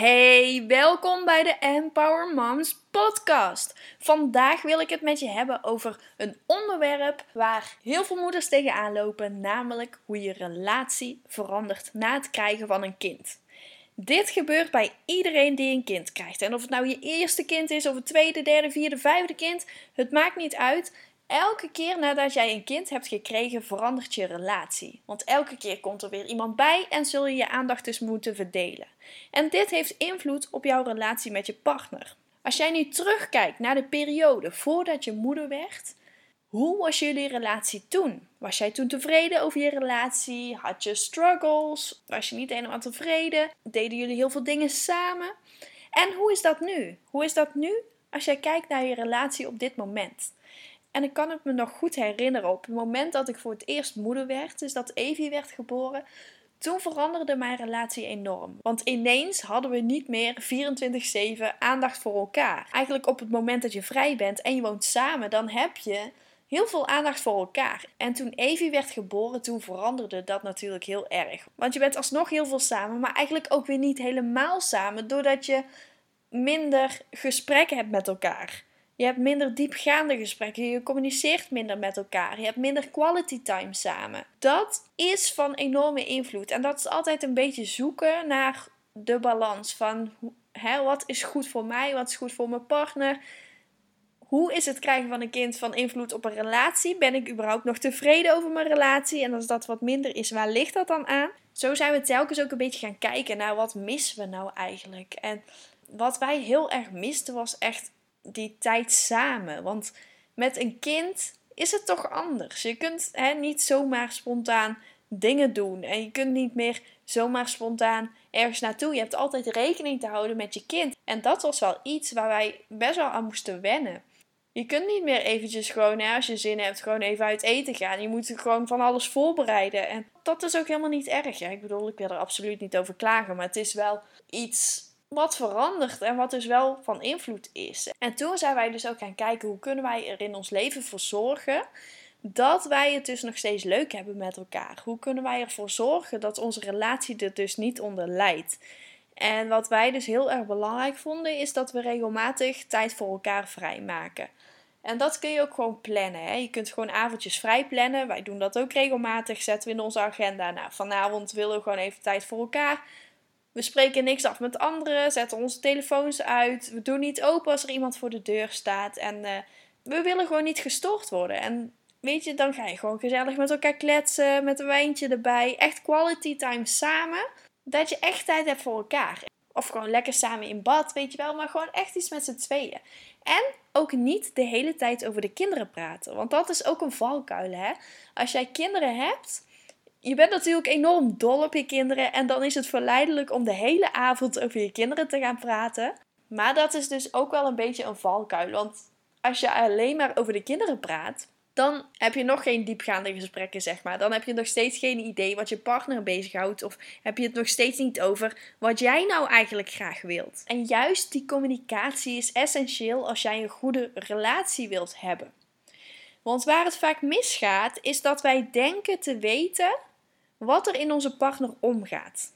Hey, welkom bij de Empower Moms podcast. Vandaag wil ik het met je hebben over een onderwerp waar heel veel moeders tegenaan lopen, namelijk hoe je relatie verandert na het krijgen van een kind. Dit gebeurt bij iedereen die een kind krijgt. En of het nou je eerste kind is, of het tweede, derde, vierde, vijfde kind, het maakt niet uit. Elke keer nadat jij een kind hebt gekregen, verandert je relatie. Want elke keer komt er weer iemand bij en zul je je aandacht dus moeten verdelen. En dit heeft invloed op jouw relatie met je partner. Als jij nu terugkijkt naar de periode voordat je moeder werd, hoe was jullie relatie toen? Was jij toen tevreden over je relatie? Had je struggles? Was je niet helemaal tevreden? Deden jullie heel veel dingen samen? En hoe is dat nu? Hoe is dat nu als jij kijkt naar je relatie op dit moment? En ik kan het me nog goed herinneren op het moment dat ik voor het eerst moeder werd, dus dat Evie werd geboren. Toen veranderde mijn relatie enorm. Want ineens hadden we niet meer 24-7 aandacht voor elkaar. Eigenlijk op het moment dat je vrij bent en je woont samen, dan heb je heel veel aandacht voor elkaar. En toen Evie werd geboren, toen veranderde dat natuurlijk heel erg. Want je bent alsnog heel veel samen, maar eigenlijk ook weer niet helemaal samen, doordat je minder gesprekken hebt met elkaar. Je hebt minder diepgaande gesprekken. Je communiceert minder met elkaar. Je hebt minder quality time samen. Dat is van enorme invloed. En dat is altijd een beetje zoeken naar de balans van hè, wat is goed voor mij, wat is goed voor mijn partner. Hoe is het krijgen van een kind van invloed op een relatie? Ben ik überhaupt nog tevreden over mijn relatie? En als dat wat minder is, waar ligt dat dan aan? Zo zijn we telkens ook een beetje gaan kijken naar wat missen we nou eigenlijk. En wat wij heel erg misten was echt die tijd samen. Want met een kind is het toch anders. Je kunt hè, niet zomaar spontaan dingen doen. En je kunt niet meer zomaar spontaan ergens naartoe. Je hebt altijd rekening te houden met je kind. En dat was wel iets waar wij best wel aan moesten wennen. Je kunt niet meer eventjes gewoon, hè, als je zin hebt, gewoon even uit eten gaan. Je moet gewoon van alles voorbereiden. En dat is ook helemaal niet erg. Ja, ik bedoel, ik wil er absoluut niet over klagen. Maar het is wel iets wat verandert en wat dus wel van invloed is. En toen zijn wij dus ook gaan kijken hoe kunnen wij er in ons leven voor zorgen dat wij het dus nog steeds leuk hebben met elkaar. Hoe kunnen wij ervoor zorgen dat onze relatie er dus niet onder leidt? En wat wij dus heel erg belangrijk vonden is dat we regelmatig tijd voor elkaar vrijmaken. En dat kun je ook gewoon plannen. Hè? Je kunt gewoon avondjes vrij plannen. Wij doen dat ook regelmatig. Zetten we in onze agenda. Nou, vanavond willen we gewoon even tijd voor elkaar. We spreken niks af met anderen, zetten onze telefoons uit. We doen niet open als er iemand voor de deur staat. En uh, we willen gewoon niet gestoord worden. En weet je, dan ga je gewoon gezellig met elkaar kletsen, met een wijntje erbij. Echt quality time samen. Dat je echt tijd hebt voor elkaar. Of gewoon lekker samen in bad, weet je wel. Maar gewoon echt iets met z'n tweeën. En ook niet de hele tijd over de kinderen praten. Want dat is ook een valkuil, hè. Als jij kinderen hebt je bent natuurlijk enorm dol op je kinderen en dan is het verleidelijk om de hele avond over je kinderen te gaan praten. Maar dat is dus ook wel een beetje een valkuil. Want als je alleen maar over de kinderen praat, dan heb je nog geen diepgaande gesprekken, zeg maar. Dan heb je nog steeds geen idee wat je partner bezighoudt. Of heb je het nog steeds niet over wat jij nou eigenlijk graag wilt. En juist die communicatie is essentieel als jij een goede relatie wilt hebben. Want waar het vaak misgaat, is dat wij denken te weten wat er in onze partner omgaat.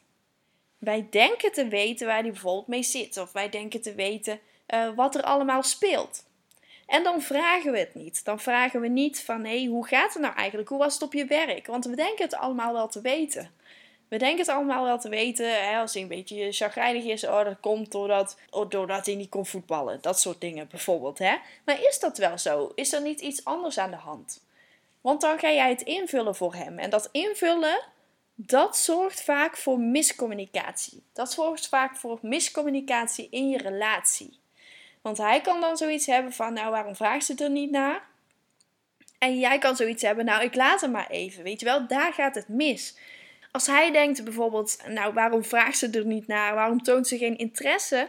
Wij denken te weten waar die bijvoorbeeld mee zit, of wij denken te weten uh, wat er allemaal speelt. En dan vragen we het niet. Dan vragen we niet van hé, hey, hoe gaat het nou eigenlijk? Hoe was het op je werk? Want we denken het allemaal wel te weten. We denken het allemaal wel te weten. Hè, als hij een beetje chagrijnig is, oh, dat komt doordat, oh, doordat hij niet kon voetballen. Dat soort dingen bijvoorbeeld. Hè? Maar is dat wel zo? Is er niet iets anders aan de hand? Want dan ga jij het invullen voor hem. En dat invullen, dat zorgt vaak voor miscommunicatie. Dat zorgt vaak voor miscommunicatie in je relatie. Want hij kan dan zoiets hebben van, nou waarom vraagt ze er niet naar? En jij kan zoiets hebben, nou ik laat hem maar even. Weet je wel, daar gaat het mis. Als hij denkt bijvoorbeeld, nou waarom vraagt ze er niet naar? Waarom toont ze geen interesse?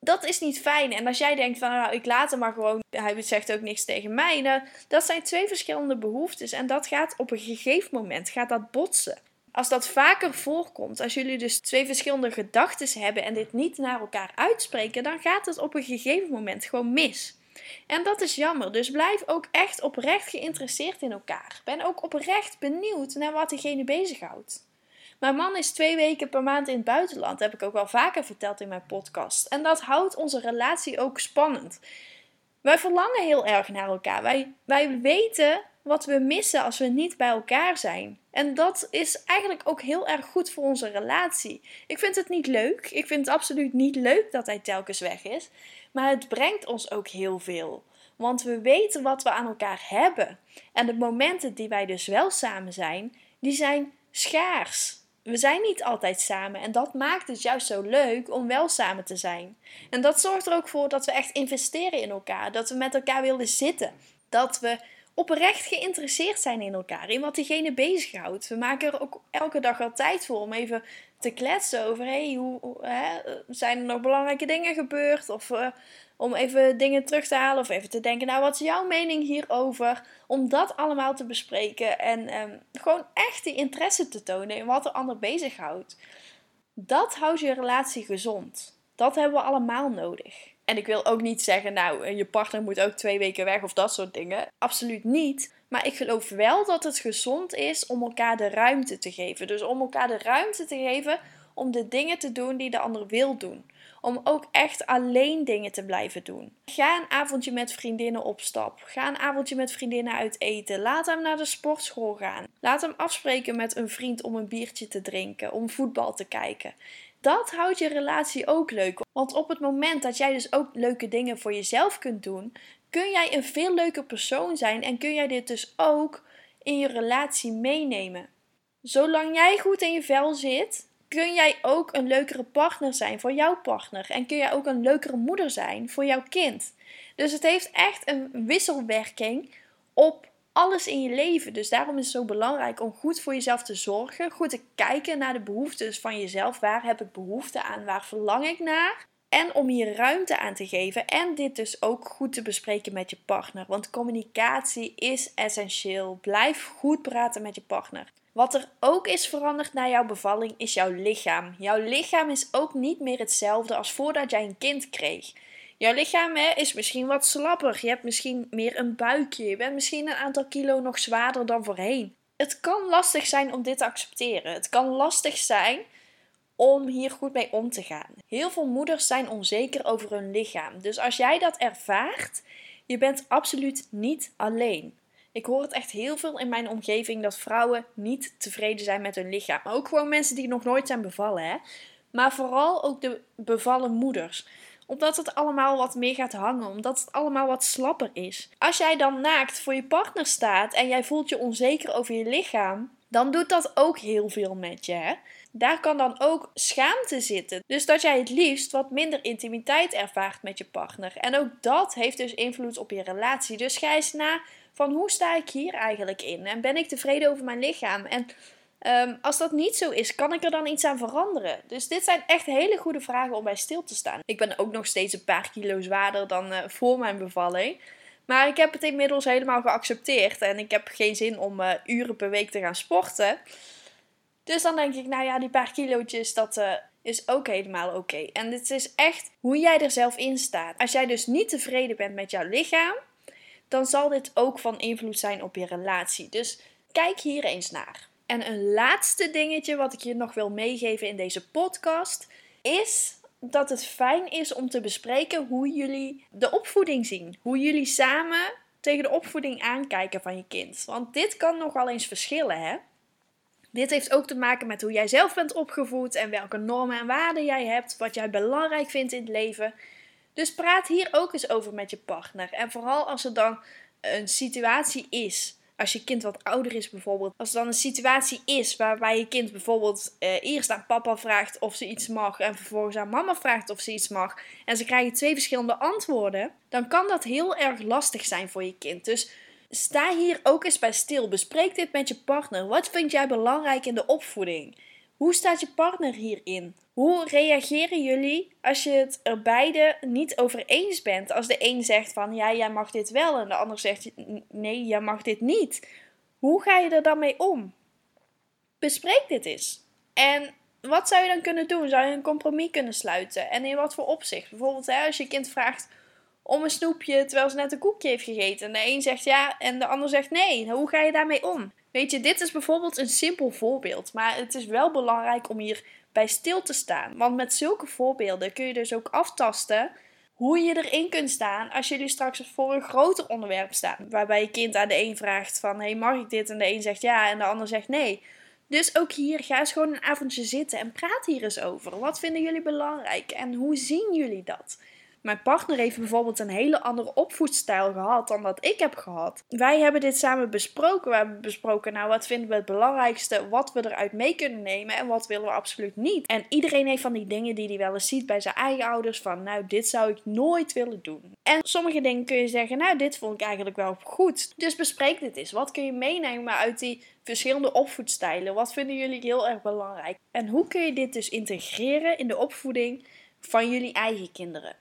Dat is niet fijn. En als jij denkt van, nou ik laat hem maar gewoon, hij zegt ook niks tegen mij. Nou, dat zijn twee verschillende behoeftes. En dat gaat op een gegeven moment, gaat dat botsen. Als dat vaker voorkomt, als jullie dus twee verschillende gedachten hebben en dit niet naar elkaar uitspreken, dan gaat het op een gegeven moment gewoon mis. En dat is jammer. Dus blijf ook echt oprecht geïnteresseerd in elkaar. Ben ook oprecht benieuwd naar wat diegene bezighoudt. Mijn man is twee weken per maand in het buitenland. Dat heb ik ook wel vaker verteld in mijn podcast. En dat houdt onze relatie ook spannend. Wij verlangen heel erg naar elkaar. Wij, wij weten wat we missen als we niet bij elkaar zijn. En dat is eigenlijk ook heel erg goed voor onze relatie. Ik vind het niet leuk. Ik vind het absoluut niet leuk dat hij telkens weg is. Maar het brengt ons ook heel veel. Want we weten wat we aan elkaar hebben. En de momenten die wij dus wel samen zijn, die zijn schaars. We zijn niet altijd samen en dat maakt het juist zo leuk om wel samen te zijn. En dat zorgt er ook voor dat we echt investeren in elkaar, dat we met elkaar willen zitten, dat we oprecht geïnteresseerd zijn in elkaar, in wat diegene bezighoudt. We maken er ook elke dag al tijd voor om even te kletsen over: hey, hoe, hè, zijn er nog belangrijke dingen gebeurd? Of uh, om even dingen terug te halen of even te denken: nou, wat is jouw mening hierover? Om dat allemaal te bespreken en um, gewoon echt die interesse te tonen in wat de ander bezighoudt. Dat houdt je relatie gezond. Dat hebben we allemaal nodig. En ik wil ook niet zeggen, nou, je partner moet ook twee weken weg of dat soort dingen. Absoluut niet. Maar ik geloof wel dat het gezond is om elkaar de ruimte te geven. Dus om elkaar de ruimte te geven om de dingen te doen die de ander wil doen. Om ook echt alleen dingen te blijven doen. Ga een avondje met vriendinnen op stap. Ga een avondje met vriendinnen uit eten. Laat hem naar de sportschool gaan. Laat hem afspreken met een vriend om een biertje te drinken, om voetbal te kijken dat houdt je relatie ook leuk. Want op het moment dat jij dus ook leuke dingen voor jezelf kunt doen, kun jij een veel leuker persoon zijn en kun jij dit dus ook in je relatie meenemen. Zolang jij goed in je vel zit, kun jij ook een leukere partner zijn voor jouw partner en kun jij ook een leukere moeder zijn voor jouw kind. Dus het heeft echt een wisselwerking op alles in je leven. Dus daarom is het zo belangrijk om goed voor jezelf te zorgen. Goed te kijken naar de behoeftes van jezelf. Waar heb ik behoefte aan? Waar verlang ik naar? En om hier ruimte aan te geven. En dit dus ook goed te bespreken met je partner. Want communicatie is essentieel. Blijf goed praten met je partner. Wat er ook is veranderd na jouw bevalling is jouw lichaam. Jouw lichaam is ook niet meer hetzelfde als voordat jij een kind kreeg. Jouw lichaam hè, is misschien wat slapper. Je hebt misschien meer een buikje. Je bent misschien een aantal kilo nog zwaarder dan voorheen. Het kan lastig zijn om dit te accepteren. Het kan lastig zijn om hier goed mee om te gaan. Heel veel moeders zijn onzeker over hun lichaam. Dus als jij dat ervaart, je bent absoluut niet alleen. Ik hoor het echt heel veel in mijn omgeving dat vrouwen niet tevreden zijn met hun lichaam. ook gewoon mensen die nog nooit zijn bevallen, hè. Maar vooral ook de bevallen moeders omdat het allemaal wat meer gaat hangen. Omdat het allemaal wat slapper is. Als jij dan naakt voor je partner staat en jij voelt je onzeker over je lichaam. Dan doet dat ook heel veel met je. Hè? Daar kan dan ook schaamte zitten. Dus dat jij het liefst wat minder intimiteit ervaart met je partner. En ook dat heeft dus invloed op je relatie. Dus ga eens na van hoe sta ik hier eigenlijk in? En ben ik tevreden over mijn lichaam? En Ehm, als dat niet zo is, kan ik er dan iets aan veranderen? Dus dit zijn echt hele goede vragen om bij stil te staan. Ik ben ook nog steeds een paar kilo zwaarder dan uh, voor mijn bevalling. Maar ik heb het inmiddels helemaal geaccepteerd. En ik heb geen zin om uh, uren per week te gaan sporten. Dus dan denk ik, nou ja, die paar kilootjes, dat uh, is ook helemaal oké. En dit is echt hoe jij er zelf in staat. Als jij dus niet tevreden bent met jouw lichaam, dan zal dit ook van invloed zijn op je relatie. Dus kijk hier eens naar. En een laatste dingetje wat ik je nog wil meegeven in deze podcast is dat het fijn is om te bespreken hoe jullie de opvoeding zien. Hoe jullie samen tegen de opvoeding aankijken van je kind. Want dit kan nogal eens verschillen, hè? Dit heeft ook te maken met hoe jij zelf bent opgevoed en welke normen en waarden jij hebt, wat jij belangrijk vindt in het leven. Dus praat hier ook eens over met je partner. En vooral als er dan een situatie is als je kind wat ouder is bijvoorbeeld. Als er dan een situatie is waarbij je kind bijvoorbeeld eh, eerst aan papa vraagt of ze iets mag en vervolgens aan mama vraagt of ze iets mag. En ze krijgen twee verschillende antwoorden. Dan kan dat heel erg lastig zijn voor je kind. Dus sta hier ook eens bij stil. Bespreek dit met je partner. Wat vind jij belangrijk in de opvoeding? Hoe staat je partner hierin? Hoe reageren jullie als je het er beide niet over eens bent? Als de een zegt van ja, jij mag dit wel en de ander zegt nee, jij mag dit niet. Hoe ga je er dan mee om? Bespreek dit eens. En wat zou je dan kunnen doen? Zou je een compromis kunnen sluiten? En in wat voor opzicht? Bijvoorbeeld als je kind vraagt om een snoepje terwijl ze net een koekje heeft gegeten. En de een zegt ja en de ander zegt nee. Hoe ga je daarmee om? Weet je, dit is bijvoorbeeld een simpel voorbeeld, maar het is wel belangrijk om hier bij stil te staan. Want met zulke voorbeelden kun je dus ook aftasten hoe je erin kunt staan als jullie straks voor een groter onderwerp staan. Waarbij je kind aan de een vraagt van, hey mag ik dit? En de een zegt ja en de ander zegt nee. Dus ook hier, ga eens gewoon een avondje zitten en praat hier eens over. Wat vinden jullie belangrijk en hoe zien jullie dat? Mijn partner heeft bijvoorbeeld een hele andere opvoedstijl gehad dan dat ik heb gehad. Wij hebben dit samen besproken. We hebben besproken, nou, wat vinden we het belangrijkste, wat we eruit mee kunnen nemen en wat willen we absoluut niet. En iedereen heeft van die dingen die hij wel eens ziet bij zijn eigen ouders, van, nou, dit zou ik nooit willen doen. En sommige dingen kun je zeggen, nou, dit vond ik eigenlijk wel goed. Dus bespreek dit eens. Wat kun je meenemen uit die verschillende opvoedstijlen? Wat vinden jullie heel erg belangrijk? En hoe kun je dit dus integreren in de opvoeding van jullie eigen kinderen?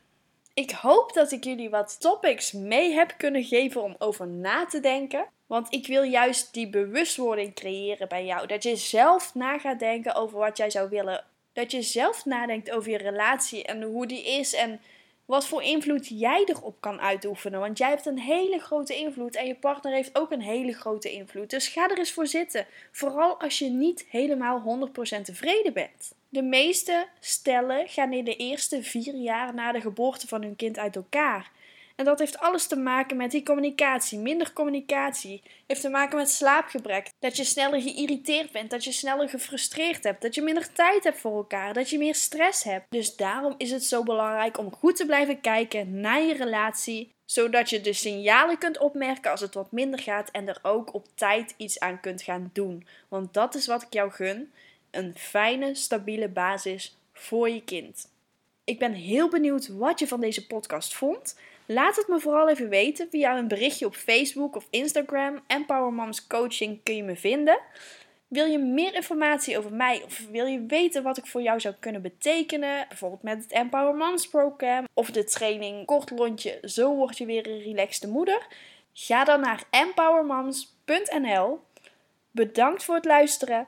Ik hoop dat ik jullie wat topics mee heb kunnen geven om over na te denken. Want ik wil juist die bewustwording creëren bij jou. Dat je zelf na gaat denken over wat jij zou willen. Dat je zelf nadenkt over je relatie en hoe die is en wat voor invloed jij erop kan uitoefenen. Want jij hebt een hele grote invloed en je partner heeft ook een hele grote invloed. Dus ga er eens voor zitten. Vooral als je niet helemaal 100% tevreden bent. De meeste stellen gaan in de eerste vier jaar na de geboorte van hun kind uit elkaar. En dat heeft alles te maken met die communicatie. Minder communicatie heeft te maken met slaapgebrek. Dat je sneller geïrriteerd bent, dat je sneller gefrustreerd hebt, dat je minder tijd hebt voor elkaar, dat je meer stress hebt. Dus daarom is het zo belangrijk om goed te blijven kijken naar je relatie, zodat je de signalen kunt opmerken als het wat minder gaat en er ook op tijd iets aan kunt gaan doen. Want dat is wat ik jou gun een fijne, stabiele basis voor je kind. Ik ben heel benieuwd wat je van deze podcast vond. Laat het me vooral even weten via een berichtje op Facebook of Instagram. Empower Moms Coaching kun je me vinden. Wil je meer informatie over mij of wil je weten wat ik voor jou zou kunnen betekenen? Bijvoorbeeld met het Empower Moms Program of de training Kort Lontje, zo word je weer een relaxte moeder. Ga dan naar empowermoms.nl. Bedankt voor het luisteren